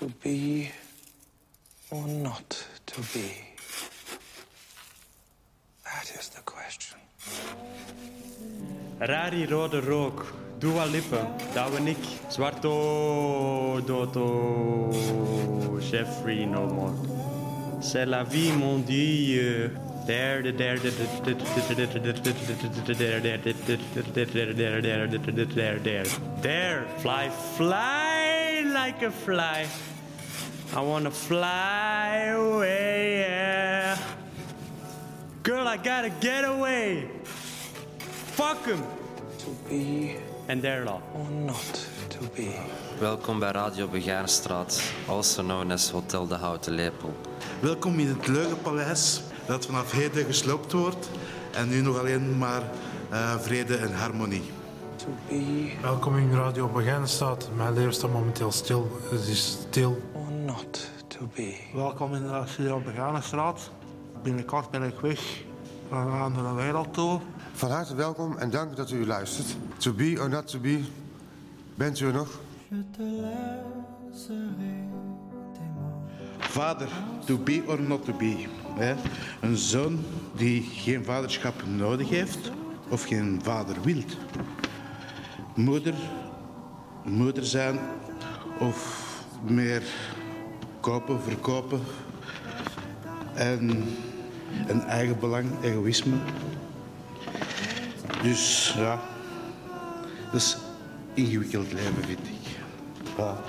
To be or not to be? That is the question. Rari rode rook, Dua Lippen, Douwe Zwarto, Doto, Jeffrey No More. C'est la vie, mon Dieu. There, there, there, there, there, there, fly, fly like a fly. I wanna fly away, yeah. Girl, I gotta get away. Fuck him. To be And there law. or not to be? Welkom bij Radio Begaanstraat, also known as Hotel de Houten Lepel. Welkom in het Leugenpaleis dat vanaf heden gesloopt wordt en nu nog alleen maar eh, vrede en harmonie. To be Welkom in Radio Begijnenstaat. Mijn leven staat momenteel stil. Het is stil. or not to be? Welkom in de Studio Beganenstraat. Binnenkort ben ik weg naar een andere wereld toe. Van harte welkom en dank dat u luistert. To be or not to be, bent u er nog? Vader, to be or not to be. Hè? Een zoon die geen vaderschap nodig heeft of geen vader wil. Moeder, moeder zijn of meer kopen, verkopen en een eigen belang, egoïsme. Dus ja, dat is ingewikkeld leven, vind ik. Ja.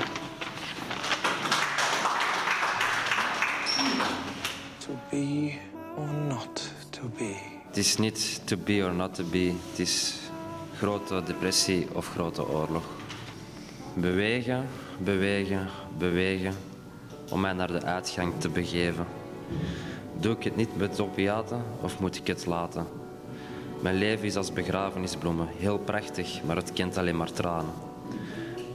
To be or not to be? Het is niet to be or not to be, het is grote depressie of grote oorlog. Bewegen, bewegen, bewegen om mij naar de uitgang te begeven. Doe ik het niet met opiaten of moet ik het laten? Mijn leven is als begrafenisbloemen, heel prachtig, maar het kent alleen maar tranen.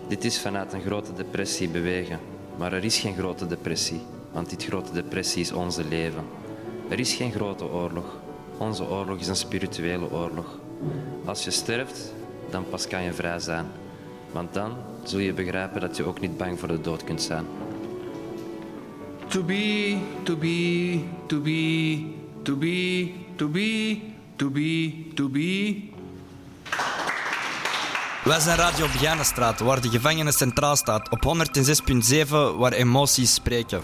Dit is vanuit een grote depressie bewegen, maar er is geen grote depressie, want dit grote depressie is onze leven. Er is geen grote oorlog. Onze oorlog is een spirituele oorlog. Als je sterft, dan pas kan je vrij zijn. Want dan zul je begrijpen dat je ook niet bang voor de dood kunt zijn. To be, to be, to be, to be, to be, to be, to be. Wij zijn Radio Begijnenstraat, waar de gevangenen centraal staat. Op 106.7, waar emoties spreken.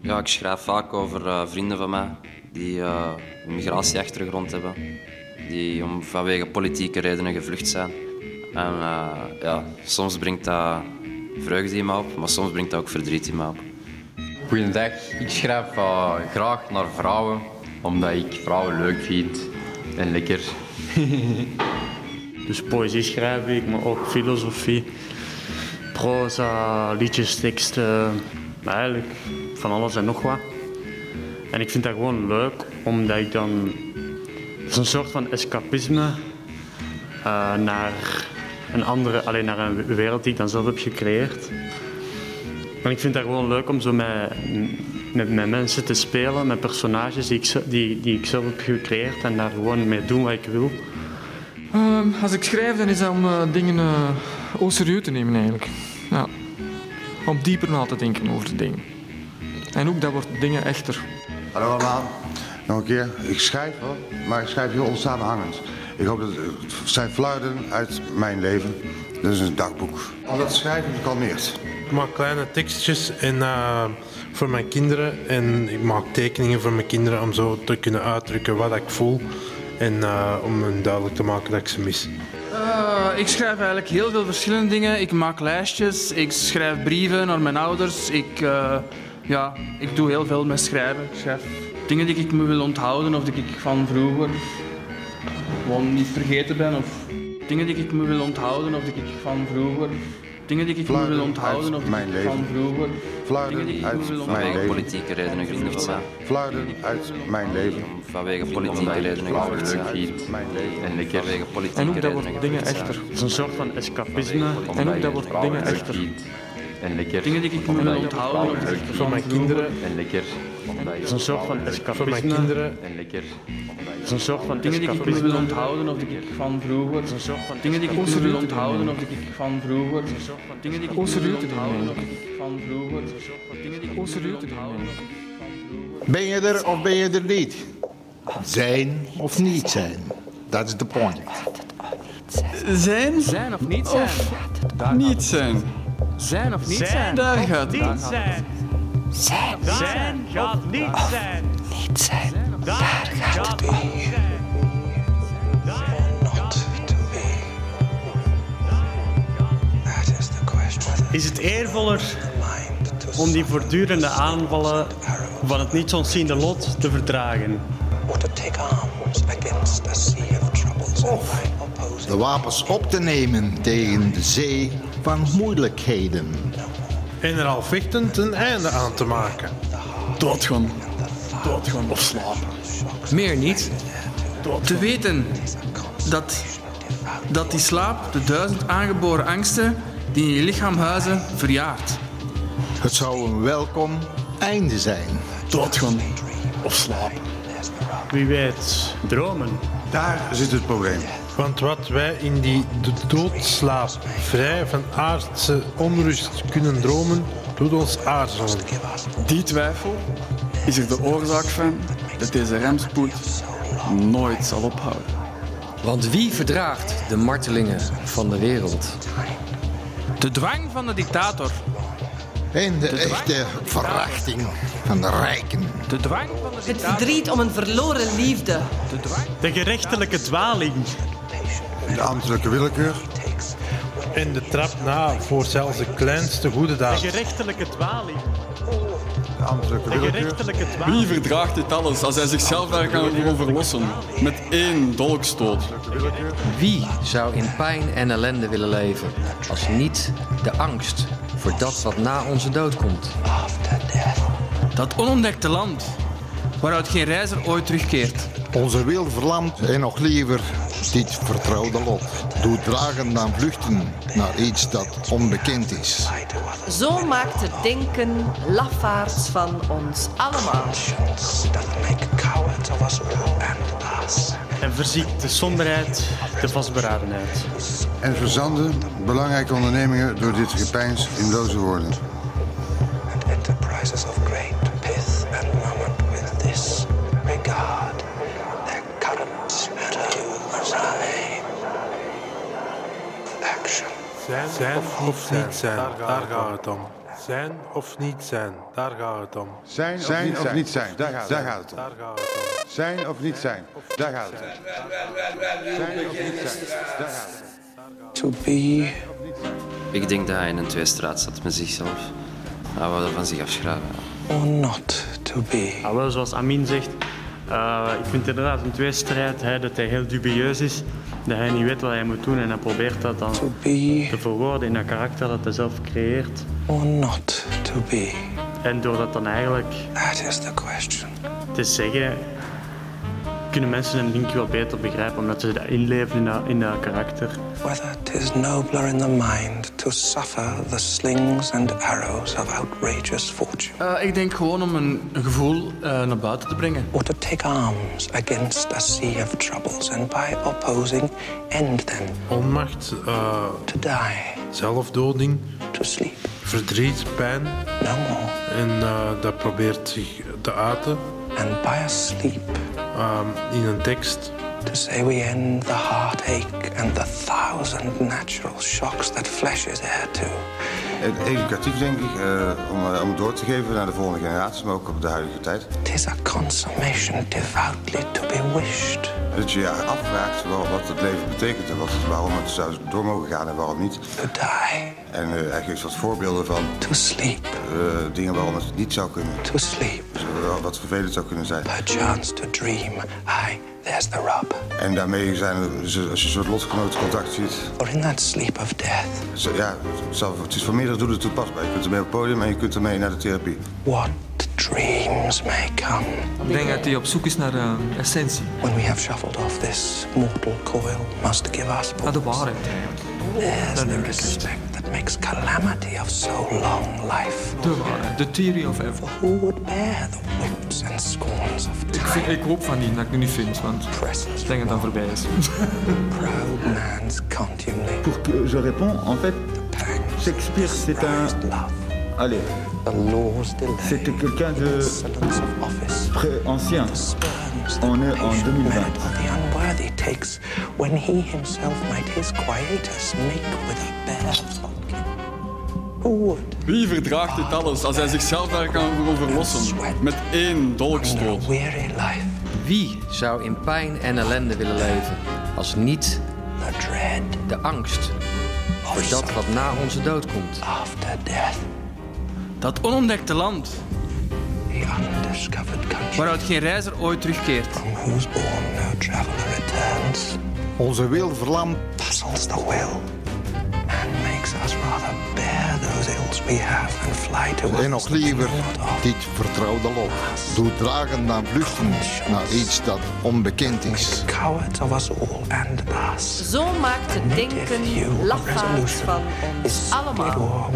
Ja, ik schrijf vaak over eh, vrienden van mij die eh, een migratieachtergrond hebben. Die om, vanwege politieke redenen gevlucht zijn. En eh, ja, soms brengt dat vreugde in me op, maar soms brengt dat ook verdriet in me op. Goedendag, ik schrijf eh, graag naar vrouwen, omdat ik vrouwen leuk vind en lekker. Dus poëzie schrijf ik, maar ook filosofie, proza, liedjes, teksten, eigenlijk van alles en nog wat. En ik vind dat gewoon leuk, omdat ik dan... Het is een soort van escapisme eh, naar een andere, alleen naar een wereld die ik dan zelf heb gecreëerd. En ik vind dat gewoon leuk om zo met, met, met mensen te spelen, met personages die ik, die, die ik zelf heb gecreëerd en daar gewoon mee doen wat ik wil. Ehm, als ik schrijf, dan is dat om eh, dingen uh, au serieus te nemen eigenlijk. Ja. Om dieper na te denken over de dingen. En ook dat wordt dingen echter. Hallo allemaal. Nog een keer. Ik schrijf wel, maar ik schrijf heel onsamenhangend. Ik hoop dat het zijn fluiten uit mijn leven. Dit is een dagboek. Al dat schrijven kalmeert. Ik maak kleine tekstjes en, eh, voor mijn kinderen. En ik maak tekeningen voor mijn kinderen om zo te kunnen uitdrukken wat ik voel. En eh, om hun duidelijk te maken dat ik ze mis. Eh, ik schrijf eigenlijk heel veel verschillende dingen. Ik maak lijstjes, ik schrijf brieven naar mijn ouders. Ik, eh, ja, ik doe heel veel met schrijven. Ik schrijf dingen die ik me wil onthouden of die ik van vroeger gewoon niet vergeten ben. Of dingen die ik me wil onthouden of die ik van vroeger... Dingen die ik me wil onthouden of die mijn ik leven. van vroeger... Fluiten Dingen die ik uit me wil mijn Vanwege leven. politieke redenen gevlucht zijn. Fluiten uit mijn leven. Vanwege politieke ik redenen gevlucht leven. en lekker. Vanwege politieke En ook dat wordt redenen dingen echter. Het is een soort van escapisme. En ook ik dat wordt dingen echter. En lekker. Dingen die ik me wil onthouden Voor van mijn vroeger... kinderen en lekker. Het is een soort van escapisme. Voor mijn kinderen. En lekker. Het is een soort van Dingen die ik me wil onthouden of die ik van vroeger. Het is een soort van Dingen die ik me wil onthouden of die ik van vroeger. Dingen die ik me wil onthouden of die ik van vroeger. Dingen die ik me wil onthouden of die ik van vroeger. Ben je er of ben je er niet? Zijn of niet zijn? Dat is de point. Zijn Zijn of niet zijn? of niet zijn? Zijn of niet zijn? Daar gaat het. Niet zijn. Zijn. Zijn gaat niet zijn. Niet zijn. Daar gaat zijn. That is het eervoller om die voortdurende aanvallen van het niet ontziende lot te verdragen? of De wapens op te nemen tegen de zee van moeilijkheden. En er al vechtend een einde aan te maken. Doodgaan. Doodgaan of slapen. Meer niet. Te weten dat, dat die slaap de duizend aangeboren angsten die in je lichaam huizen verjaart. Het zou een welkom einde zijn. Doodgaan of slapen. Wie weet, dromen. Daar zit het probleem. Want wat wij in die de doodslaap vrij van aardse onrust kunnen dromen, doet ons aarzelen. Die twijfel is er de oorzaak van dat deze remspoed nooit zal ophouden. Want wie verdraagt de martelingen van de wereld? De dwang van de dictator. En de echte verachting van de rijken. De dwang van de Het dictator. verdriet om een verloren liefde. De dwang. De gerechtelijke dwaling. De ambtelijke willekeur. En de trap na voor zelfs de kleinste goede De daad. gerechtelijke dwaling. De ambtelijke De willekeur. Wie verdraagt dit alles als hij zichzelf daar kan gewoon verlossen? Met één dolkstoot. Wie zou in pijn en ellende willen leven als niet de angst voor dat wat na onze dood komt? Dat onontdekte land waaruit geen reiziger ooit terugkeert. Onze wil verlamt en nog liever dit vertrouwde lot. Doet dragen dan vluchten naar iets dat onbekend is. Zo maakt het denken lafaards van ons allemaal. En verziekt de somberheid, de vastberadenheid. En verzanden belangrijke ondernemingen door dit gepeins in loze woorden. and enterprises of great pith and moment with this regard their currents to arrive action Zijn, zijn of niet zijn, daar gaat het om. Zijn of niet zijn, daar gaat het om. Zijn, zijn of niet zijn, daar gaat, daar gaat het om. Daar gaat het om. Zijn of niet zijn, daar gaat het om. Zijn of niet zijn, daar gaat het om. to be Ik denk dat hij in een tweestraat zat met zichzelf. Hij wou dat van zich afschrijven. or not to be. Ah, wel, zoals Amin zegt, eh, ik vind inderdaad een tweestrijd hè, dat hij heel dubieus is. Dat hij niet weet wat hij moet doen en hij probeert dat dan te verwoorden in een karakter dat hij zelf creëert. or not to be. En door dat dan eigenlijk That is the question. te zeggen, kunnen mensen een linkje wel beter begrijpen omdat ze dat inleven in dat, in dat karakter. Whether it is nobler in the mind to suffer the slings and arrows of outrageous fortune, Eh, ik denk gewoon om een, een gevoel eh, naar buiten te brengen. or to take arms against a sea of troubles and by opposing end them, Onmacht, eh, to die, zelfdoding, to sleep, verdriet, pijn. no more. En eh, dat probeert zich te uiten And by a sleep, ehm, in een tekst. to say we end the heartache and the thousand natural shocks that flesh is heir to. Educatief denk ik, eh, om, eh, om door te geven naar de volgende generaties, maar ook op de huidige tijd. Tis a consummation devoutly to be wished. Dat je je afvraagt wel wat het leven betekent en wat, waarom het zou door mogen gaan en waarom niet. To die, En eh, hij geeft wat voorbeelden van to sleep, eh, dingen waarom het niet zou kunnen. to sleep. Dus, eh, wat vervelend zou kunnen zijn. Perchance to dream. Aye, there's the rub. En daarmee zijn er, dus als je een soort lotgenotencontact ziet. Or in that sleep of death, zo- ja, het, zal- het is voor meerdere doelen toepasbaar. Je kunt ermee op het podium en je kunt ermee naar de therapie. what dreams may come Ik denk dat hij op zoek is naar eh, essentie. when we have shuffled off this mortal coil must give us Naar de waarheid. There's the respect that makes calamity of so long life. De waarheid, the theory of ever. Who would bear the whips and scorns of Ik, vind, ik hoop van niet dat ik nu niet vind, want ik denk dat dat voorbij is. proud man's contumely? Pour que je réponds, en fait, Shakespeare, c'est un. Allez. C'était quelqu'un de. très ancien. On est en 2020. The unworthy takes when he himself might his quietus make with a bare bodkin. Who would? Wie verdraagt dit alles als hij zichzelf daar kan voor verlossen? Met één dolkstoot. Wie zou in pijn en ellende willen leven als niet de angst voor dat wat na onze dood komt? After death. Dat onontdekte land. Waaruit geen reiziger ooit terugkeert. Onze wil verlamt. Puzzles the will. And makes us rather bear those ills we have and fly to En nog liever dit vertrouwde lot. Doe dragen dan vluchten naar iets dat onbekend is. Cowards of us all and us. Zo maakt het denken lafaards van ons allemaal.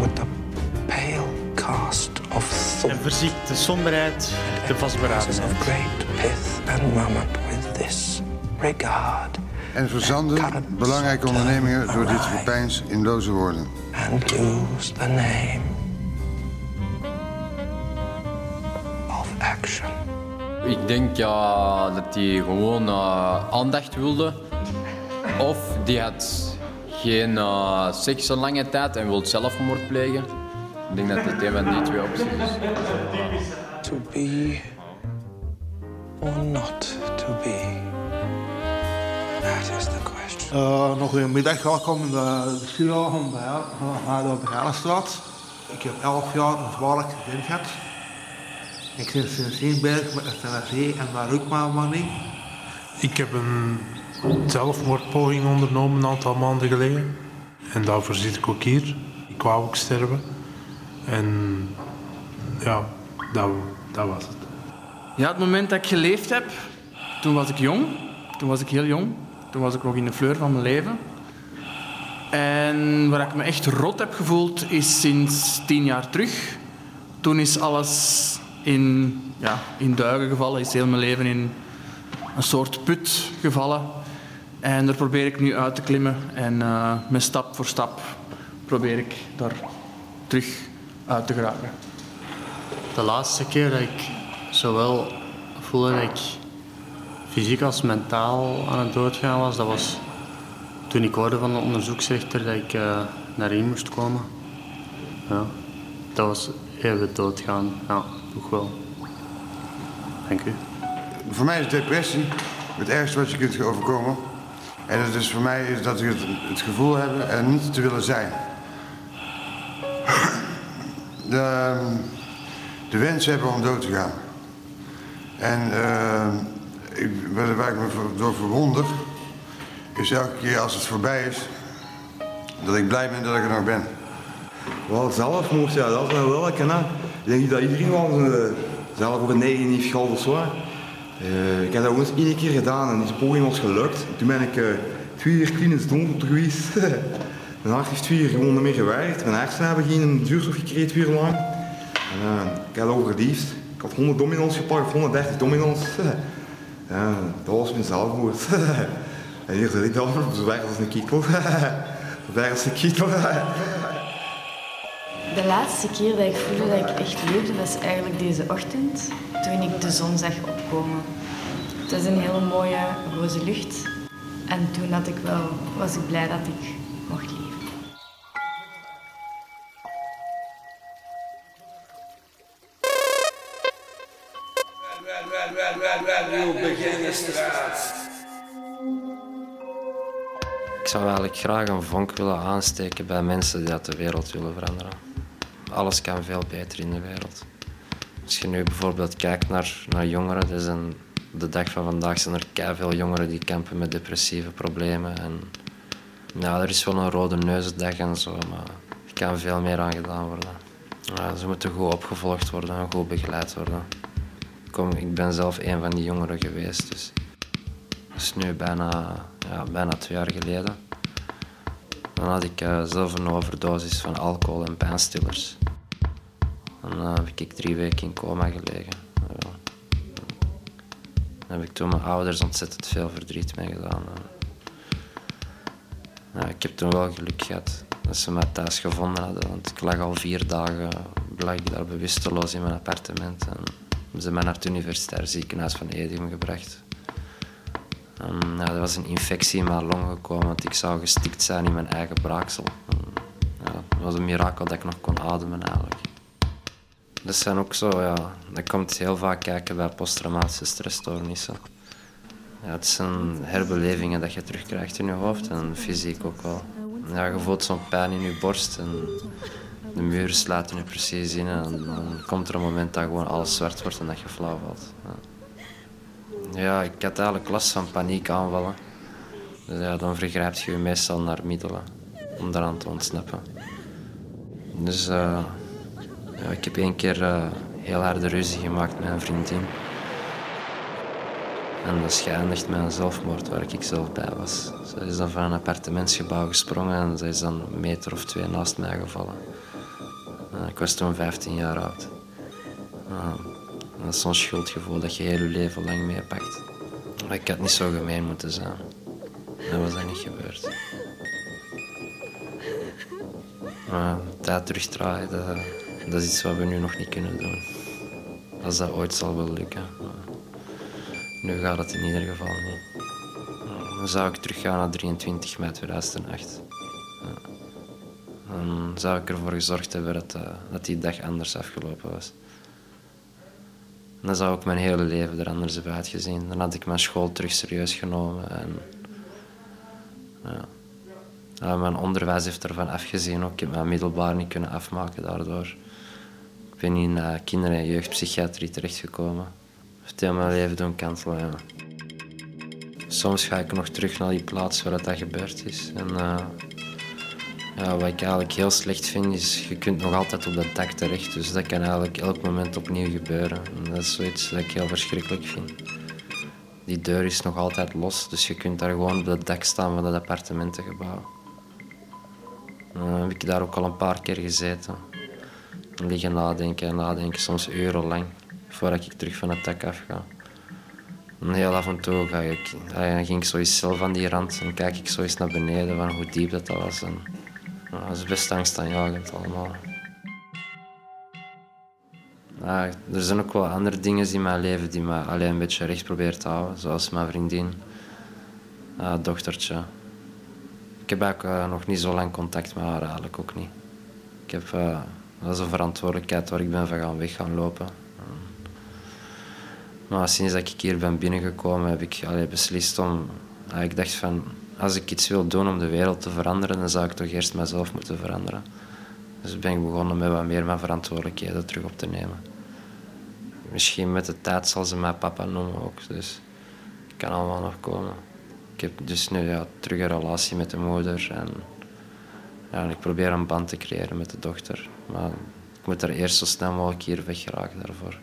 Cast of thought. En verziekt de somberheid, de vastberadenheid. of great pith and moment with this regard. En verzanden belangrijke ondernemingen door dit gepeins in loze woorden. And lose the name of action. Ik denk ja, dat hij gewoon eh, aandacht wilde. Of die had geen eh, seks een lange tijd en wil zelfmoord plegen. Ik denk dat het een van die twee opties is. To be or not to be? That is the question. Uh, nog een middag welkom in de studio van de Begalenstraat. Ik heb 11 jaar een zwaarlijk gezin gehad. Ik zit sindsdien bezig met de TNC en de rugmaanbehandeling. Ik heb een zelfmoordpoging ondernomen een aantal maanden geleden. En daarvoor zit ik ook hier. Ik wou ook sterven. En ja, dat, dat was het. Ja, het moment dat ik geleefd heb, toen was ik jong. Toen was ik heel jong. Toen was ik nog in de fleur van mijn leven. En waar ik me echt rot heb gevoeld, is sinds tien jaar terug. Toen is alles in, ja, in duigen gevallen, is heel mijn leven in een soort put gevallen. En daar probeer ik nu uit te klimmen. En eh, met stap voor stap probeer ik daar terug uit te geraken. De laatste keer dat ik zowel voelde dat ik fysiek als mentaal aan het doodgaan was, dat was toen ik hoorde van de onderzoeksrechter dat ik eh, naar hier moest komen. Ja, dat was even doodgaan. Ja, toch wel. Dank u. Voor mij is depressie het ergste wat je kunt overkomen. En dat is voor mij is dat ik het, het gevoel heb er niet te willen zijn. De, de wens hebben om dood te gaan. En eh, ik, waar ik me door verwonder, is elke keer als het voorbij is, dat ik blij ben dat ik er nog ben. Wel, zelfmoord, ja, dat is wel kennen. Ik denk dat iedereen wel uh, zelf op een neiging heeft gehad of zo. Eh, ik heb dat eens één keer gedaan en die poging was gelukt. Toen ben ik eh, twee uur klinisch donker geweest. Hart heeft uur gewoon meer gewerkt. Mijn hersenen hebben geen zuurstof gekregen twee uur lang. En, eh, ik overleefd. Ik had 100 domino's gepakt, of 130 domino's. dat was mijn zelfmoord. en hier zit ik dan, zo weg als een kietel. zo weg als een kietel. De laatste keer dat ik voelde dat ik echt leefde, was eigenlijk deze ochtend, toen ik de zon zag opkomen. Het was een hele mooie roze lucht. En toen had ik wel, was ik blij dat ik Ik zou eigenlijk graag een vonk willen aansteken bij mensen die de wereld willen veranderen. Alles kan veel beter in de wereld. Als je nu bijvoorbeeld kijkt naar, naar jongeren, dus een, de dag van vandaag zijn er veel jongeren die kampen met depressieve problemen. En, er is wel een rode neusdag en zo, maar er kan veel meer aan gedaan worden. Ja, ze moeten goed opgevolgd worden en goed begeleid worden. Kom, ik ben zelf een van die jongeren geweest, dus dat is nu bijna, ja, bijna twee jaar geleden. Dan had ik uh, zelf een overdosis van alcohol en pijnstillers. Dan uh, heb ik drie weken in coma gelegen. Uh, dan heb ik toen mijn ouders ontzettend veel verdriet mee gedaan. ik heb toen wel geluk gehad dat ze mij thuis gevonden hadden. Want ik lag al vier dagen lag daar bewusteloos in mijn appartement. En ze mij naar het universitair ziekenhuis van Edum gebracht. En, er was een infectie in mijn long gekomen, want ik zou gestikt zijn in mijn eigen braaksel. ja, het was een mirakel dat ik nog kon ademen eigenlijk. Dat zijn ook zo, ja, dat komt heel vaak kijken bij posttraumatische stressstoornissen. Ja, het zijn herbelevingen dat je terugkrijgt in je hoofd en fysiek ook wel. Ja, je voelt zo'n pijn in je borst en de muren sluiten je precies in en dan komt er een moment dat gewoon alles zwart wordt en dat je flauw valt. Ja. Ik had eigenlijk last van paniekaanvallen. Dus ja, dan vergrijp je je meestal naar middelen om daaraan te ontsnappen. Dus uh, ja, ik heb één keer uh, heel harde ruzie gemaakt met een vriendin. En dat geëindigd met een zelfmoord waar ik zelf bij was. Ze is dan van een appartementsgebouw gesprongen en ze is dan een meter of twee naast mij gevallen. Uh, ik was toen 15 jaar oud. Dat is zo'n schuldgevoel dat je heel je leven lang meepakt. Ik had niet zo gemeen moeten zijn. Dat was dat niet gebeurd. Maar tijd terugdraaien, dat, is iets wat we nu nog niet kunnen doen. Als dat ooit zal wel lukken. Nu gaat het in ieder geval niet. Dan zou ik teruggaan naar 23 mei 2008. Dan zou ik ervoor gezorgd hebben dat, eh, dat die dag anders afgelopen was dan zou ik mijn hele leven er anders hebben uitgezien. Dan had ik mijn school terug serieus genomen. En, ja. mijn onderwijs heeft ervan afgezien. Ook. Ik heb mijn middelbaar niet kunnen afmaken daardoor. Ik ben in uh, kinder- en jeugdpsychiatrie terechtgekomen. Heeft heel mijn leven doen kantelen, ja. Soms ga ik nog terug naar die plaats waar dat gebeurd is. En, uh, ja, wat ik eigenlijk heel slecht vind, is je kunt nog altijd op dat dak terecht. Dus dat kan eigenlijk elk moment opnieuw gebeuren. En dat is zoiets dat ik heel verschrikkelijk vind. Die deur is nog altijd los, dus je kunt daar gewoon op dat dak staan van dat appartementengebouw. dan heb ik daar ook al een paar keer gezeten. Liggen nadenken en nadenken, soms urenlang, voordat ik terug van het dak afga. En heel af en toe ga ik, dan ging ik zo zelf aan die rand en kijk ik zo eens naar beneden van hoe diep dat, dat was. En dat is best angstaanjagend allemaal. Ja, er zijn ook wel andere dingen in mijn leven die me alleen een beetje recht proberen te houden. Zoals mijn vriendin, uh, dochtertje. Ik heb eigenlijk uh, nog niet zo lang contact met haar, eigenlijk ook niet. Ik heb, uh, dat is een verantwoordelijkheid waar ik ben van gaan weg gaan lopen. Maar sinds dat ik hier ben binnengekomen heb ik allee, beslist om... ik dacht van, als ik iets wil doen om de wereld te veranderen, dan zou ik toch eerst mezelf moeten veranderen. Dus ben ik begonnen met wat meer mijn verantwoordelijkheden terug op te nemen. Misschien met de tijd zal ze mij papa noemen ook, dus het kan allemaal nog komen. Ik heb dus nu ja, terug een relatie met de moeder en ja, ik probeer een band te creëren met de dochter. Maar ik moet er eerst zo snel mogelijk hier weggeraken daarvoor.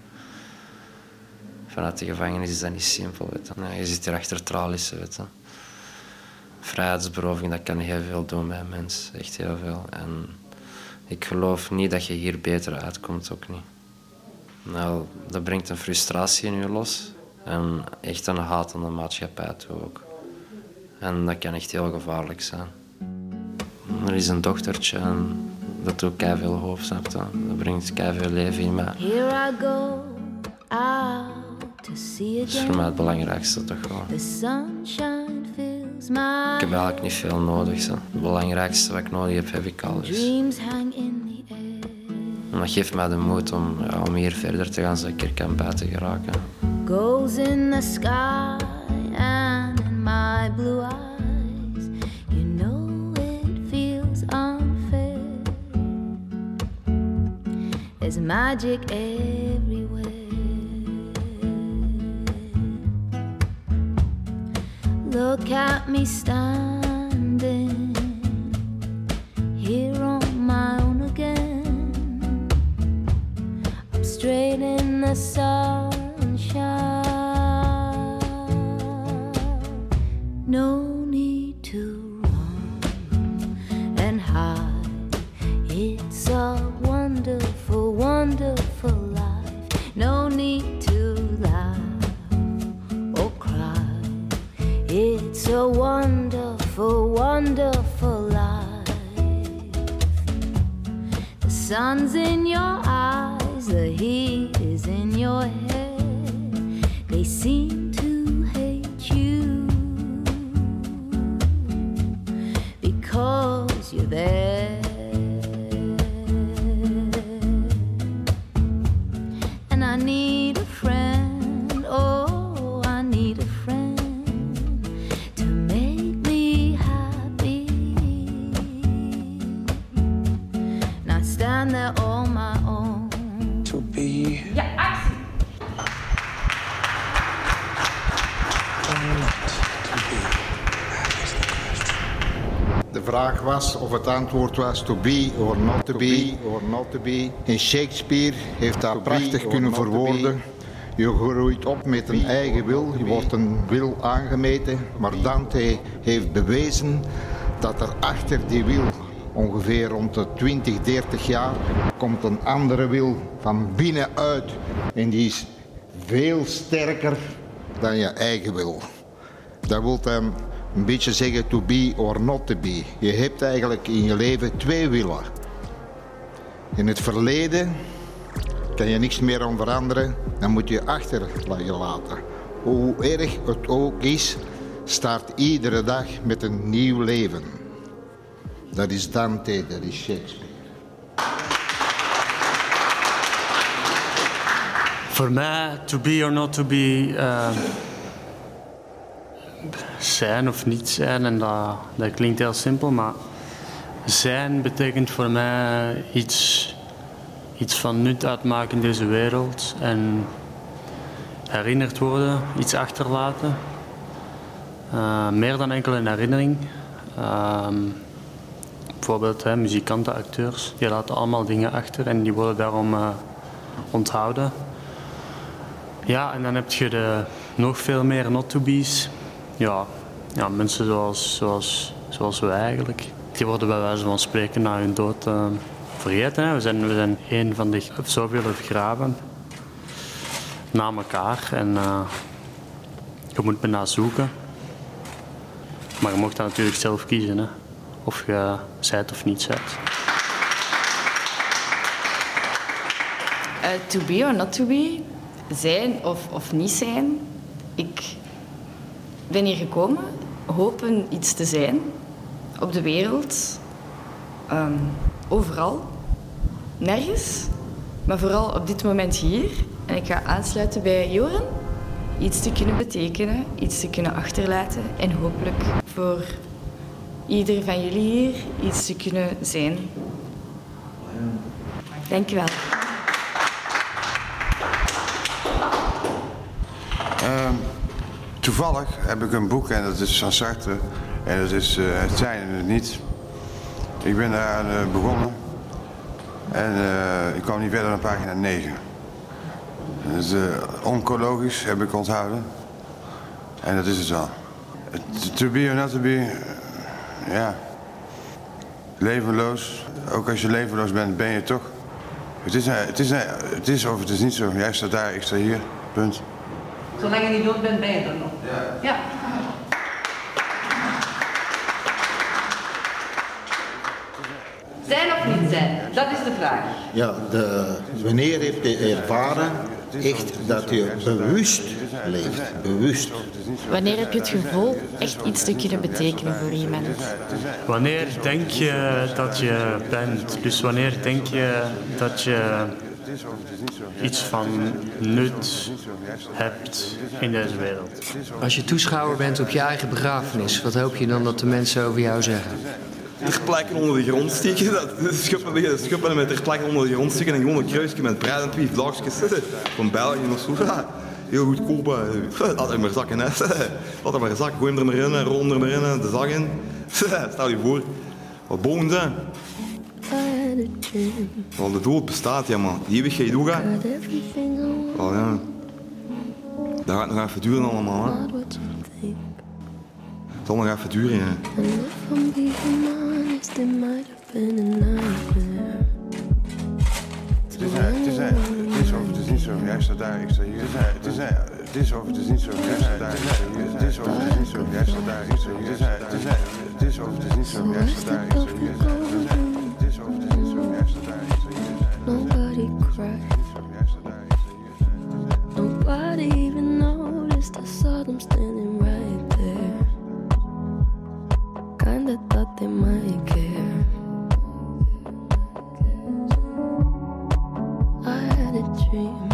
Vanuit de gevangenis is dat niet simpel. Weet je. zit hier achter tralies. Weet vrijheidsberoving, dat kan heel veel doen bij een mens. Echt heel veel. En ik geloof niet dat je hier beter uitkomt, ook niet. Nou, dat brengt een frustratie in je los. En echt een haat aan de maatschappij toe ook. En dat kan echt heel gevaarlijk zijn. Er is een dochtertje en dat doet kei veel snap je? Dat brengt kei veel leven in mij. Here I go, out to see Dat is voor mij het belangrijkste toch gewoon. Ik heb eigenlijk niet veel nodig. Zo. Het belangrijkste wat ik nodig heb, heb ik al. Dus. En dat geeft mij de moed om, ja, om hier verder te gaan, zodat ik er kan buiten geraken. Goes in the sky and in my blue eyes. You know it feels unfair. There's magic everywhere. Look at me standing on my own. To be Ja, actie! or not to be. That is the question. De vraag was of het antwoord was to be or not to be. Or not to be. En Shakespeare heeft dat prachtig kunnen verwoorden. Je groeit op met een eigen wil, je wordt een wil aangemeten. Maar Dante heeft bewezen dat er achter die wil, ongeveer rond de 20, 30 jaar, komt een andere wil van binnenuit. En die is veel sterker dan je eigen wil. Dat wil dan een beetje zeggen to be or not to be. Je hebt eigenlijk in je leven twee willen. In het verleden kan je niks meer aan veranderen, dan moet je achter je laten. Hoe erg het ook is, start iedere dag met een nieuw leven. Dat is Dante, dat is Shakespeare. Voor mij, to be or not to be, eh, zijn of niet zijn, en dat, dat klinkt heel simpel, maar zijn betekent voor mij iets, iets van nut uitmaken in deze wereld en herinnerd worden, iets achterlaten. Eh, meer dan enkel een herinnering. Ehm, bijvoorbeeld hè, muzikanten, acteurs, die laten allemaal dingen achter en die worden daarom eh, onthouden. Ja, en dan heb je de nog veel meer not-to-be's. Ja, ja, mensen zoals, zoals, zoals wij eigenlijk. Die worden bij wijze van spreken na hun dood eh, vergeten. We, zijn, we zijn een van de zoveel begraven. Na elkaar. En eh, je moet me zoeken. Maar je mocht dat natuurlijk zelf kiezen. Hè. Of je zijt of niet zijt. Eh, to be or not to be, zijn of, of niet zijn. Ik ben hier gekomen, hopen iets te zijn op de wereld, ehm, overal, nergens, maar vooral op dit moment hier. En ik ga aansluiten bij Joran, iets te kunnen betekenen, iets te kunnen achterlaten en hopelijk voor ieder van jullie hier iets te kunnen zijn. Dank je wel. Ehm, toevallig heb ik een boek en dat is van Sartre. En dat is eh, Het zijn en het niet. Ik ben daar aan begonnen. En eh, ik kwam niet verder dan pagina 9. Dus eh, oncologisch heb ik onthouden. En dat is het wel. To be or not to be, eh, ja. Levenloos. Ook als je levenloos bent, ben je toch. Het is, het is, het is of het is niet zo. Jij staat daar, ik sta hier. Punt. Zolang je niet dood bent, ben je er nog. Ja. Zijn of niet zijn? Dat is de vraag. Ja, de, wanneer heb je ervaren echt dat je bewust leeft? Bewust. Wanneer heb je het gevoel echt iets te kunnen betekenen voor iemand? Wanneer denk je dat je bent? Dus wanneer denk je dat je iets van nut hebt in deze wereld? Als je toeschouwer bent op je eigen begrafenis, wat hoop je dan dat de mensen over jou zeggen? Er plekken onder de grond steken, dat schuppen liggen schuppen met er plekken onder de grond steken en gewoon een kruisje met bruid en twee vlagjes van België of zo. Ja, Heel goedkoop. Laat hem maar zakken, hè. Laat hem maar zakken, gooi hem er maar in, rol er maar in, de zak in. Stel je voor, wat boven zijn. Want de dood bestaat, ja man. Die eeuwigheid ook, hè. Oh ja. Dat gaat nog even duren allemaal, hè. Het zal nog even nightmare. Het is, eh, het is, eh, het is of het is niet zo. Jij staat daar, ik sta hier. Het is, eh, het is, eh, het is of het is niet zo. Jij staat daar, ik sta hier. Het is of het is niet zo. Jij staat daar, ik sta hier. Het is, eh, het is, eh, het is of het is niet zo. Jij staat daar, ik sta hier. Het is, eh, of het is niet zo. Jij staat daar, ik sta hier. Nobody nobody cried. Nobody even noticed. I saw them standing they might care. I had a dream.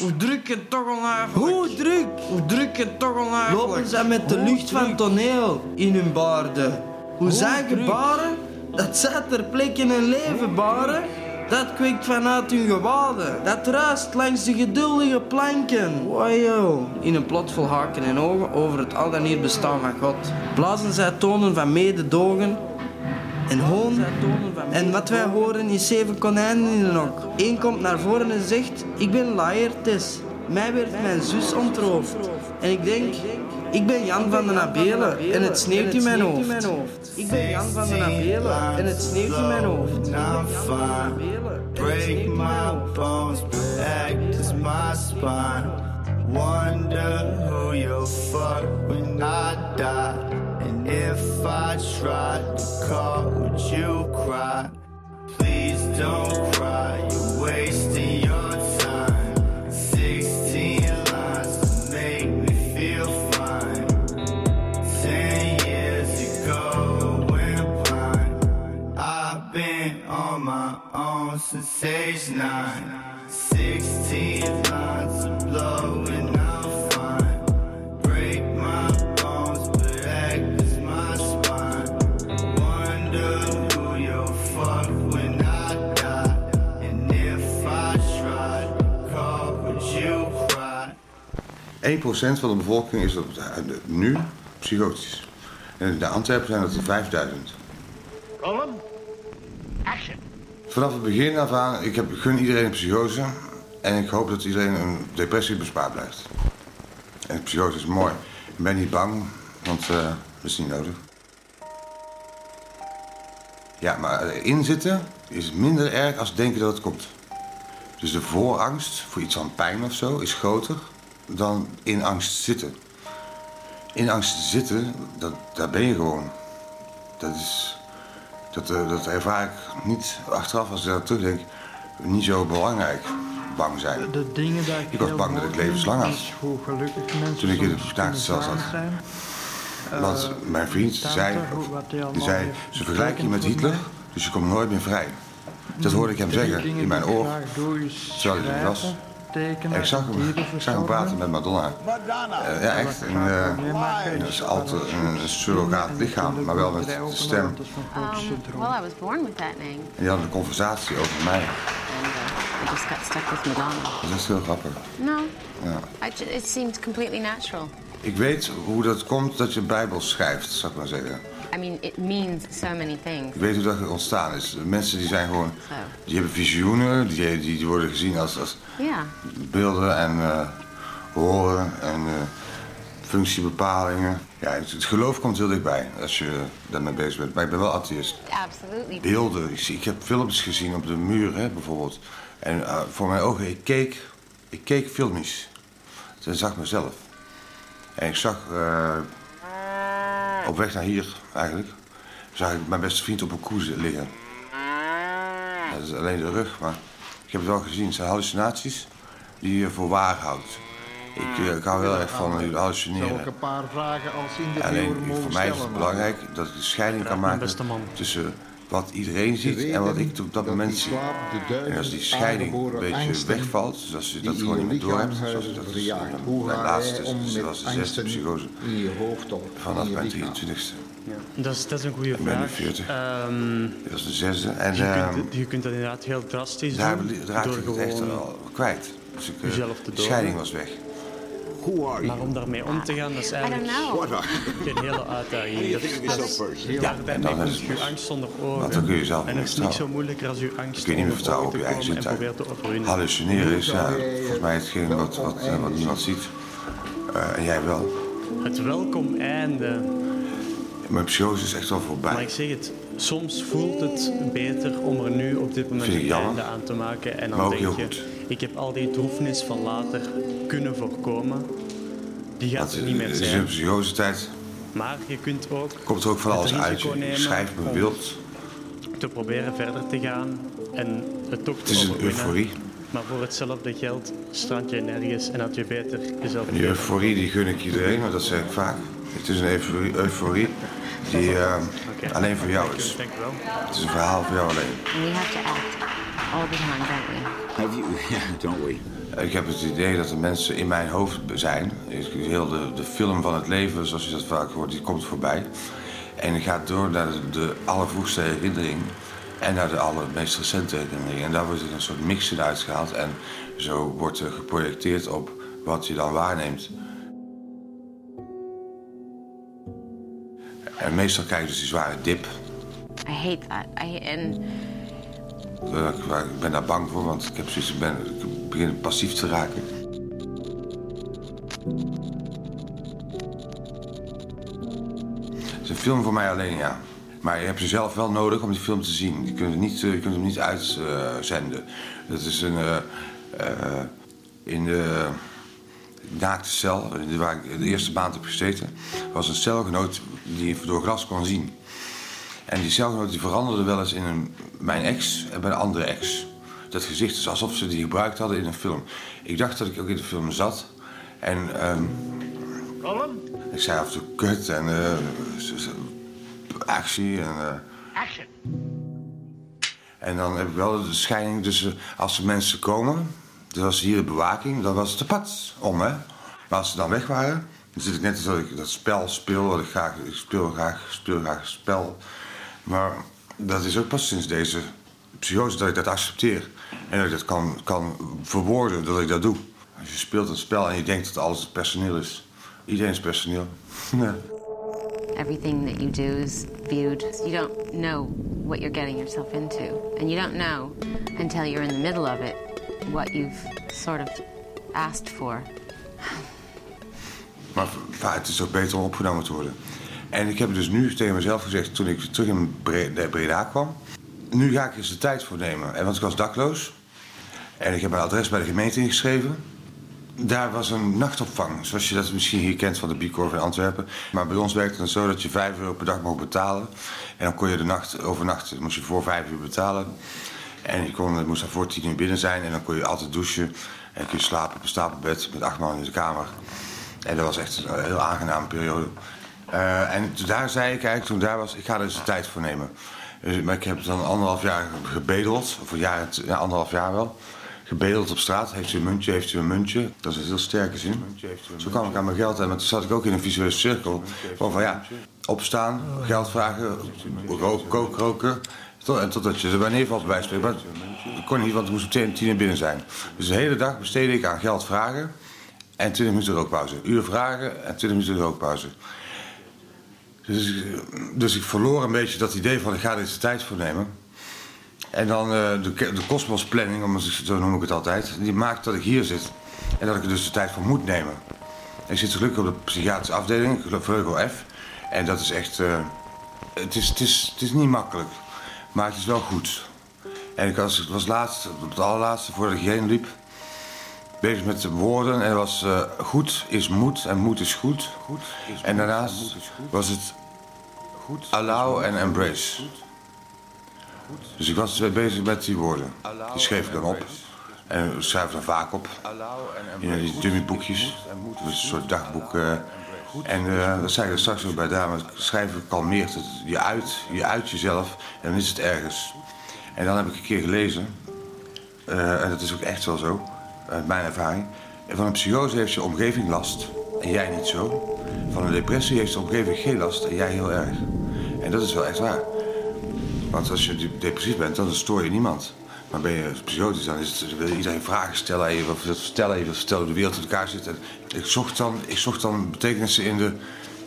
Hoe druk het toch onafelijk? Hoe druk? Hoe druk het toch onafelijk? Lopen zij met de lucht van toneel in hun baarden? Hoe zijn gebaren? Dat zij ter plekke een leven baren? Dat kweekt vanuit hun gewaden. Dat ruist langs de geduldige planken. Wajo. In een plot vol haken en ogen over het al dan niet bestaan van God. Blazen zij tonen van mededogen en hoon. En wat wij horen is zeven konijnen in een hok. Eén komt naar voren en zegt, ik ben Laertes. Mij werd mijn zus ontroofd. En ik denk, ik ben Jan van den Abelen en het sneeuwt in mijn hoofd. Ik ben Jan van den Abelen en het sneeuwt in mijn hoofd. Break my bones, my spine. Wonder who you'll fuck when I die. If I tried to call, would you cry? Please don't cry, you're wasting your time. 16 lines to make me feel fine. Ten years ago, I went blind. I've been on my own since age nine. 16 lines to blow 1% van de bevolking is de- nu psychotisch. En in de Antwerpen zijn dat er 5000. Column. Action. Vanaf het begin af aan, ik heb, gun iedereen een psychose. En ik hoop dat iedereen een depressie bespaard blijft. En psychose is mooi. Ik ben niet bang, want eh, dat is niet nodig. Ja, maar erin zitten is minder erg als denken dat het komt. Dus de voorangst voor iets van pijn of zo is groter dan in angst zitten. In angst zitten, dat, daar ben je gewoon. Dat is... Dat, eh, dat ervaar ik niet achteraf als ik daar terugdenk. Niet zo belangrijk. Bang zijn. De dingen dat ik, Ik was bang dat ik levenslang had. is hoe gelukkig mensen Toen ik in verpleegcel kunnen zat. zijn. Want Eh, mijn vriend zei, die zei ze vergelijken je met Hitler, dus je komt nooit meer vrij. Dat hoorde ik hem zeggen in mijn oor, terwijl hij er was. Tekenen, En ik zag hem, ik zag hem praten met Madonna. Eh, ja, echt. Een, eh, dat is altijd een, een surrogaat lichaam, maar wel met de stem. Um, well, I was born with that name, En die hadden een conversatie over mij. and uh, I just got stuck with Madonna. Dat is heel grappig. No, Ja. I it seemed completely natural. Ik weet hoe dat komt dat je Bijbel schrijft, zou ik maar zeggen. I mean, it means so many things. Ik weet hoe dat ontstaan is. Mensen die zijn gewoon, die hebben visioenen, die, die, die worden gezien als, als beelden en eh, horen en eh, functiebepalingen. Ja, het, het geloof komt heel dichtbij als je daarmee bezig bent. Maar ik ben wel atheïst. Absolutely. Beelden, ik, zie- ik heb filmpjes gezien op de muur hè, bijvoorbeeld. En eh, voor mijn ogen, ik keek, ik keek. Toen zag ik mezelf. En ik zag op weg naar hier eigenlijk, zag ik mijn beste vriend op een koe liggen. Dat is alleen de rug, maar ik heb het wel gezien. Het zijn hallucinaties die je voor waar houdt. Ik, eh, ik hou heel erg van hallucineren. ik een paar vragen als interviewer Alleen voor mij is het belangrijk dat ik de scheiding kan maken tussen wat iedereen ziet en wat ik op dat moment zie. En als die scheiding een beetje wegvalt, dus als je dat gewoon niet meer doorhebt, zoals ik dat dus, eh, Hoe mijn laatste, dus, dat was de zesde psychose vanaf mijn lichaam? 23ste. Dat is, dat is een goede Ik ben nu vraag. 40. Ehm, Dat is de zesde. En je, ehm, kunt, je kunt dat inderdaad heel drastisch daar doen. raakte door ik het echt al kwijt. Dus ik, eh, de scheiding was weg. Maar om daarmee om te gaan, dat is eigenlijk een hele uitdaging. Dat, dat is, ja, daarmee komt je angst onder ogen. Dan kun je zelf En het is niet zo moeilijker als je angst kun je niet vertrouwen op je eigen zintuigen. probeert te overwinnen. Hallucineren is ja, volgens mij hetgeen wat, wat, wat niemand ziet. Eh, en jij wel. Het welkom einde. Mijn psychose is echt wel voorbij. Maar ik zeg het, soms voelt het beter om er nu op dit moment een einde aan te maken. En Maar dan ook denk heel je, goed. Ik heb al die droefnis van later kunnen voorkomen. Die gaat er niet meer Het is een zijn. psychosetijd. Maar je kunt ook Komt er ook van het alles uit. met om beeld. te proberen verder te gaan en het toch Het te is een euforie. Maar voor hetzelfde geld strand je nergens en had je beter jezelf... Die euforie die gun ik iedereen, maar dat zeg ik vaak. Het is een euforie, euforie die eh, alleen voor jou is. Het is een verhaal voor jou alleen. We have to act all the time, don't we? Have you? Yeah, don't we? Ik heb het idee dat de mensen in mijn hoofd zijn. Heel de, de film van het leven, zoals je dat vaak hoort, die komt voorbij. En die gaat door naar de, de allervroegste herinnering en naar de allermeest recente herinnering. En daar wordt er een soort mix in uitgehaald. En zo wordt er geprojecteerd op wat je dan waarneemt. En meestal krijg je dus die zware dip. I hate that. I and Ik ik ben daar bang voor, want ik, heb zoiets, ben, ik begin passief te raken. Het is een film voor mij alleen, ja. Maar je hebt ze zelf wel nodig om die film te zien. Je kunt, niet, eh, je kunt hem niet uitzenden. Dat is een... eh, eh, in de naakte cel, waar ik de eerste maand heb gezeten... was een celgenoot die door glas kon zien. En die celgenoot die veranderde wel eens in een, mijn ex en bij een andere ex. Dat gezicht is alsof ze die gebruikt hadden in een film. Ik dacht dat ik ook in de film zat. En ehm, ik zei af en toe kut en eh, z- actie. En, eh, Action. en dan heb ik wel de scheiding tussen als er mensen komen, dus als hier de bewaking, dan was het te pad om, hè. Maar als ze dan weg waren, dan zit ik net als ik dat spel speel, wat ik graag, ik speel graag, speel graag spel. Maar dat is ook pas sinds deze psychose dat ik dat accepteer. En dat ik dat kan, kan verwoorden dat ik dat doe. Als je speelt een spel en je denkt dat alles personeel is. Iedereen is personeel. Ja. everything that you do is viewed. You don't know what you're getting yourself into, and you don't know until you're in the middle of it what you've sort of asked for. Maar het is ook beter om opgenomen te worden. En ik heb dus nu tegen mezelf gezegd, toen ik terug in Breda kwam... nu ga ik eens de tijd voor nemen. En want ik was dakloos. En ik heb mijn adres bij de gemeente ingeschreven. Daar was een nachtopvang, zoals je dat misschien hier kent van de Bicorp in Antwerpen. Maar bij ons werkte het zo dat je 5 euro per dag mocht betalen. En dan kon je de nacht overnachten. Moest je voor 5 uur betalen. En je kon, moest dan voor 10 uur binnen zijn. En dan kon je altijd douchen. En kun je slapen op een stapelbed met acht man in de kamer. En dat was echt een heel aangename periode. Eh, en daar zei ik eigenlijk, toen daar was, ik ga er eens de tijd voor nemen. Dus, maar ik heb dan anderhalf jaar gebedeld, of een jaar, ja, anderhalf jaar wel. Gebedeld op straat, heeft u een muntje, heeft u een muntje. Dat is een heel sterke zin. Zo kwam ik aan mijn geld en toen zat ik ook in een visuele cirkel. Gewoon van ja, opstaan, geld vragen, rook, kook, roken. En totdat je er bij neervalt bij. Maar dat kon niet, want er moest tien tien uur binnen zijn. Dus de hele dag besteedde ik aan geld vragen en 20 minuten rookpauze. Uur vragen en 20 minuten rookpauze. Dus, dus ik verloor een beetje dat idee van ik ga deze tijd voor nemen. En dan eh, de, de kosmosplanning, zo noem ik het altijd, die maakt dat ik hier zit. En dat ik er dus de tijd voor moet nemen. Ik zit gelukkig op de psychiatrische afdeling, Vleugel F. En dat is echt. eh, het, is, het, is, het is niet makkelijk, maar het is wel goed. En ik was, was laatst, op het allerlaatste voordat ik hierheen liep, bezig met de woorden. En was eh, goed is moed en moed is goed. en daarnaast was het allow en embrace. Dus ik was bezig met die woorden. Die schreef ik dan op. En ik schrijf dan vaak op. In die dummyboekjes. Een soort dagboek. eh. en eh, dat zei ik er straks ook bij dames. Schrijven kalmeert het. Je uit, je uit jezelf. En dan is het ergens. En dan heb ik een keer gelezen. eh, en dat is ook echt wel zo. Uit mijn ervaring. Van een psychose heeft je omgeving last. En jij niet zo. Van een depressie heeft de omgeving geen last. En jij heel erg. En dat is wel echt waar. Want als je depressief bent, dan stoor je niemand. Maar ben je psychotisch, dan, is het, wil iedereen vragen stellen. En je vertellen, je hoe de wereld in elkaar zit. En ik, zocht dan, ik zocht dan betekenissen in de,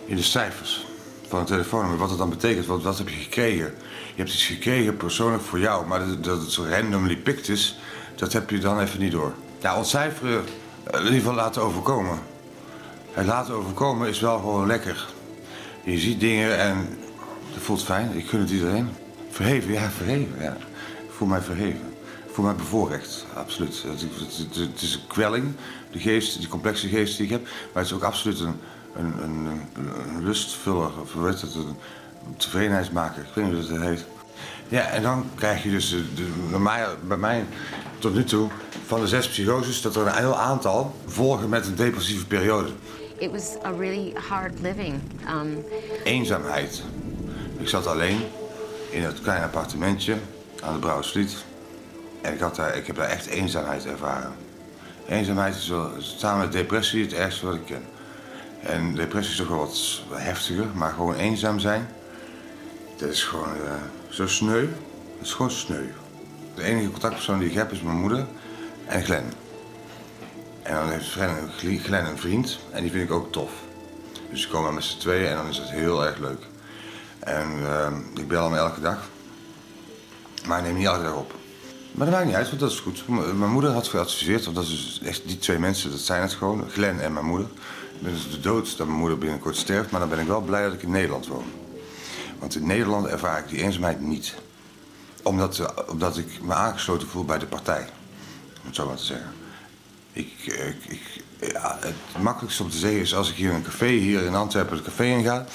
in de cijfers van een telefoonnummer. Wat het dan betekent, wat, wat heb je gekregen? Je hebt iets gekregen persoonlijk voor jou. Maar dat, dat het zo randomly picked is, dat heb je dan even niet door. Ja, ontcijferen, eh, in ieder geval laten overkomen. Het laten overkomen is wel gewoon lekker. Je ziet dingen en dat voelt fijn. Ik gun het iedereen. Verheven, ja, verheven, ja. Ik voel mij verheven. Ik voel mij bevoorrecht, absoluut. Het, het, het, het is een kwelling, de geest, die complexe geest die ik heb. Maar het is ook absoluut een, een, een, een, lustvuller, of het, een tevredenheidsmaker. Ik weet niet hoe dat heet. Ja, en dan krijg je dus de, de, bij, mij, bij mij tot nu toe van de zes psychoses dat er een heel aantal volgen met een depressieve periode. It was a really hard living. Um, Eenzaamheid. Ik zat alleen in het kleine appartementje aan de Brouwersvliet. En ik, had daar, ik heb daar echt eenzaamheid ervaren. Eenzaamheid is wel, samen met depressie het ergste wat ik ken. En depressie is toch wel wat heftiger, maar gewoon eenzaam zijn, dat is gewoon eh, zo sneu. Dat is gewoon sneu. De enige contactpersoon die ik heb is mijn moeder en Glenn. En dan heeft Glenn een vriend en die vind ik ook tof. Dus we komen met z'n tweeën en dan is het heel erg leuk. En eh, ik bel hem elke dag. Maar hij neemt niet elke dag op. Maar dat maakt niet uit, want dat is goed. Mijn moeder had geadviseerd, want dat is dus echt die twee mensen, dat zijn het gewoon, Glenn en mijn moeder. Dus de dood dat mijn moeder binnenkort sterft, maar dan ben ik wel blij dat ik in Nederland woon. Want in Nederland ervaar ik die eenzaamheid niet. Omdat, eh, omdat ik me aangesloten voel bij de partij, om het zo maar te zeggen. Ik, ik, ja, het makkelijkste om te zeggen is als ik hier een café hier in Antwerpen het café in ga,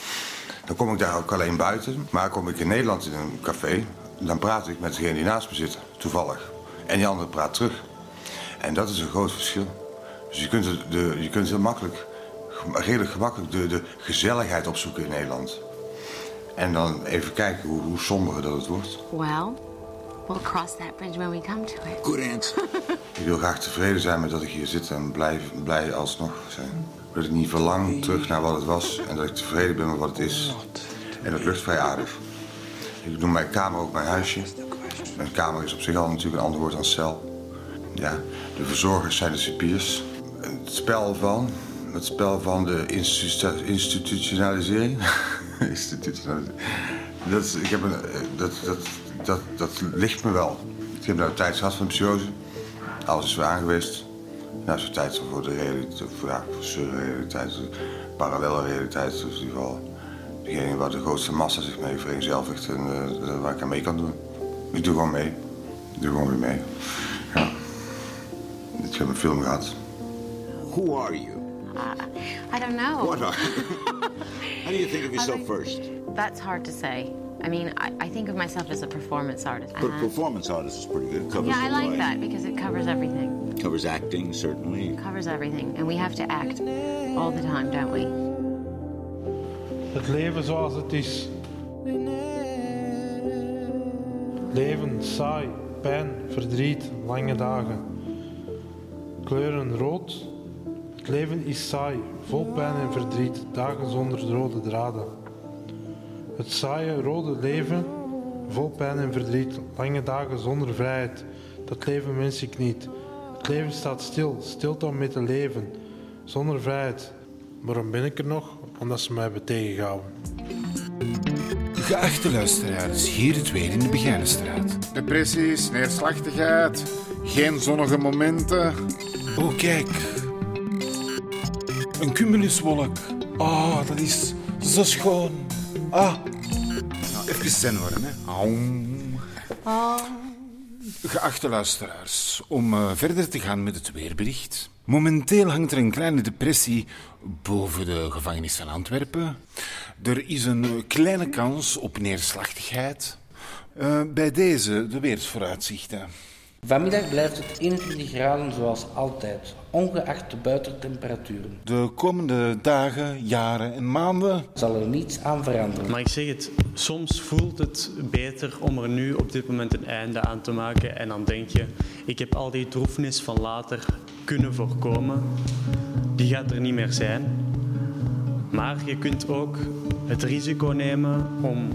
dan kom ik daar ook alleen buiten. Maar kom ik in Nederland in een café, dan praat ik met degene die naast me zit, toevallig. En die andere praat terug. En dat is een groot verschil. Dus je kunt, de, je kunt heel makkelijk, redelijk gemakkelijk de, de gezelligheid opzoeken in Nederland. En dan even kijken hoe, hoe somber dat het wordt. well, we'll cross that bridge when we come to it. Good answer. Ik wil graag tevreden zijn met dat ik hier zit en blij, blij alsnog zijn. Dat ik niet verlang terug naar wat het was en dat ik tevreden ben met wat het is. En dat lukt vrij aardig. Ik noem mijn kamer ook mijn huisje. Mijn kamer is op zich al natuurlijk een ander woord dan cel. Ja, de verzorgers zijn de cipiers. Het spel van, het spel van de institu- institutionalisering. institutionalisering. Dat, ik heb een, eh, dat, dat, dat, dat ligt me wel. Ik heb nou tijd gehad van psychose. Alles is weer aangeweest. Nou, zo'n tijd voor de realiteit, voor, ja, voor surrealiteit, parallele realiteit. Dus in ieder geval degene waar de grootste massa zich mee vereenzelvigt en eh, waar ik aan mee kan doen. Ik doe gewoon mee. Ik doe gewoon weer mee. Ja. Ik heb een film gehad. Who are you? Uh, I don't know. What are you? How do you think of yourself first? That's hard to say. I mean, I, I think of myself as a performance artist. But Uh-huh. performance artist is pretty good. It covers Yeah, I like life. that because it covers everything. Covers acting, certainly. Covers everything. And we have to act all the time, don't we? Het leven zoals het is. Leven, saai, pijn, verdriet, lange dagen. Kleuren rood. Het leven is saai, vol pijn en verdriet, dagen zonder rode draden. Het saaie, rode leven, vol pijn en verdriet, lange dagen zonder vrijheid. Dat leven wens ik niet. Het leven staat stil, stilte om mee te leven, zonder vrijheid. Waarom ben ik er nog? Omdat ze mij hebben tegengehouden. Geachte luisteraars, hier het weer in de Begijnenstraat. Depressies, neerslachtigheid, geen zonnige momenten. Oh, kijk. Een cumuluswolk. Oh, dat is zo schoon. Ah. Nou, even zen worden, hè. Aum. Geachte luisteraars, om eh, verder te gaan met het weerbericht. Momenteel hangt er een kleine depressie boven de gevangenis van Antwerpen. Er is een kleine kans op neerslachtigheid. Eh, bij deze de weersvooruitzichten. Vanmiddag blijft het 21 graden zoals altijd, ongeacht de buitentemperaturen. De komende dagen, jaren en maanden zal er niets aan veranderen. Maar ik zeg het, soms voelt het beter om er nu op dit moment een einde aan te maken. En dan denk je, ik heb al die droefnis van later kunnen voorkomen. Die gaat er niet meer zijn. Maar je kunt ook het risico nemen om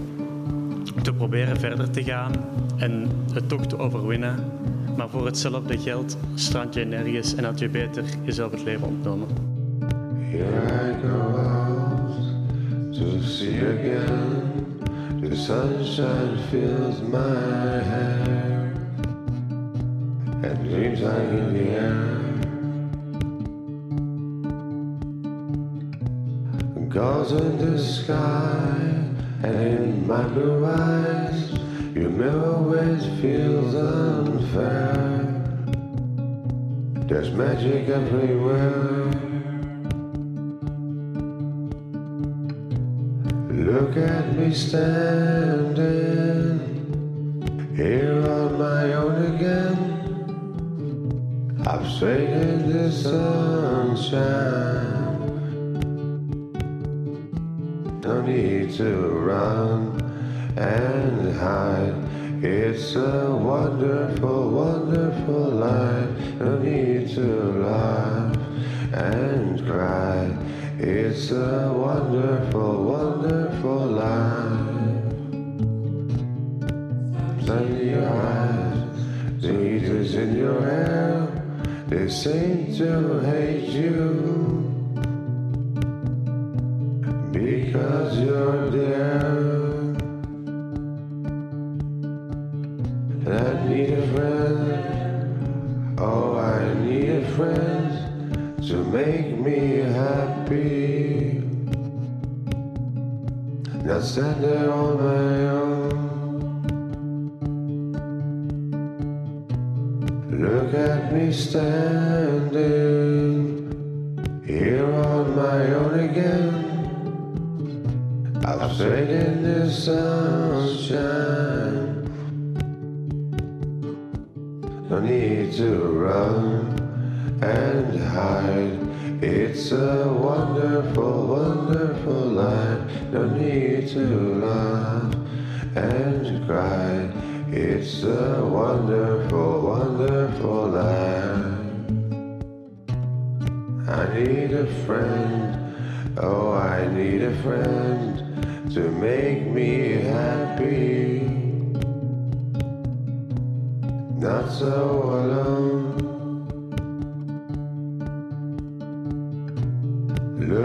te proberen verder te gaan en het toch te overwinnen. Maar voor hetzelfde geld strand je nergens en had je beter jezelf het leven ontnomen. Here I go out to see again. The sunshine fills my hair, and dreams are in the air. Goes in the sky, and in my blue eyes, Your always feels unfair. There's magic everywhere. Look at me standing here on my own again. I've in the sunshine. No need to run and hide. It's a wonderful, wonderful life. No need to laugh and cry. It's a wonderful, wonderful life. Sun in your eyes, the heat is in your hair. They seem to hate you need a friend to make me happy. Not stand there on my own. Look at me standing here on my own again. I've strayed in the sunshine. It's a wonderful, wonderful life. No need to laugh and cry. It's a wonderful, wonderful life. I need a friend. Oh, I need a friend to make me happy. Not so alone.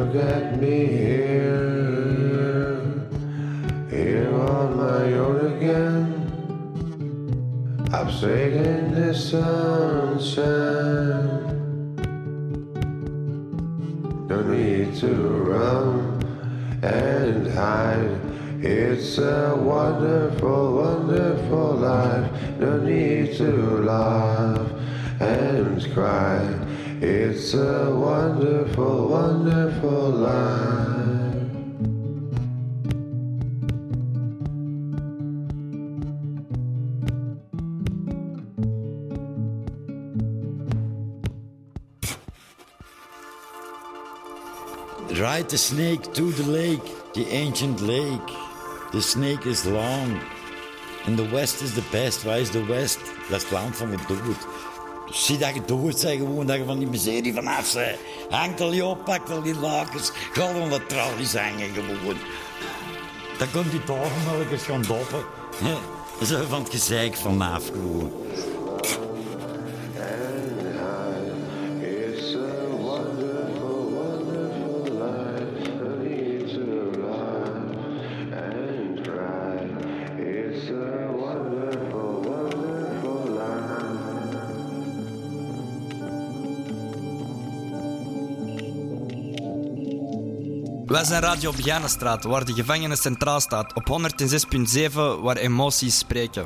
At me here, here on my own again. I've strayed in the sunshine. No need to run and hide. It's a wonderful, wonderful life. No need to laugh and cry. It's a wonderful, wonderful life. Ride the snake to the lake, the ancient lake. The snake is long. And the west is the best. Waar is de west? Dat is het Zie dat je dood bent gewoon, dat je van die miserie vanaf bent. Hangt al je op, pakt al die lakens. Ga aan de tralies hangen gewoon. Dan komt die tafelmelkers gaan doppen. Zo van het gezeik vanaf gewoon. Wij zijn Radio Begijnenstraat, waar de gevangenis centraal staat. Op 106.7, waar emoties spreken.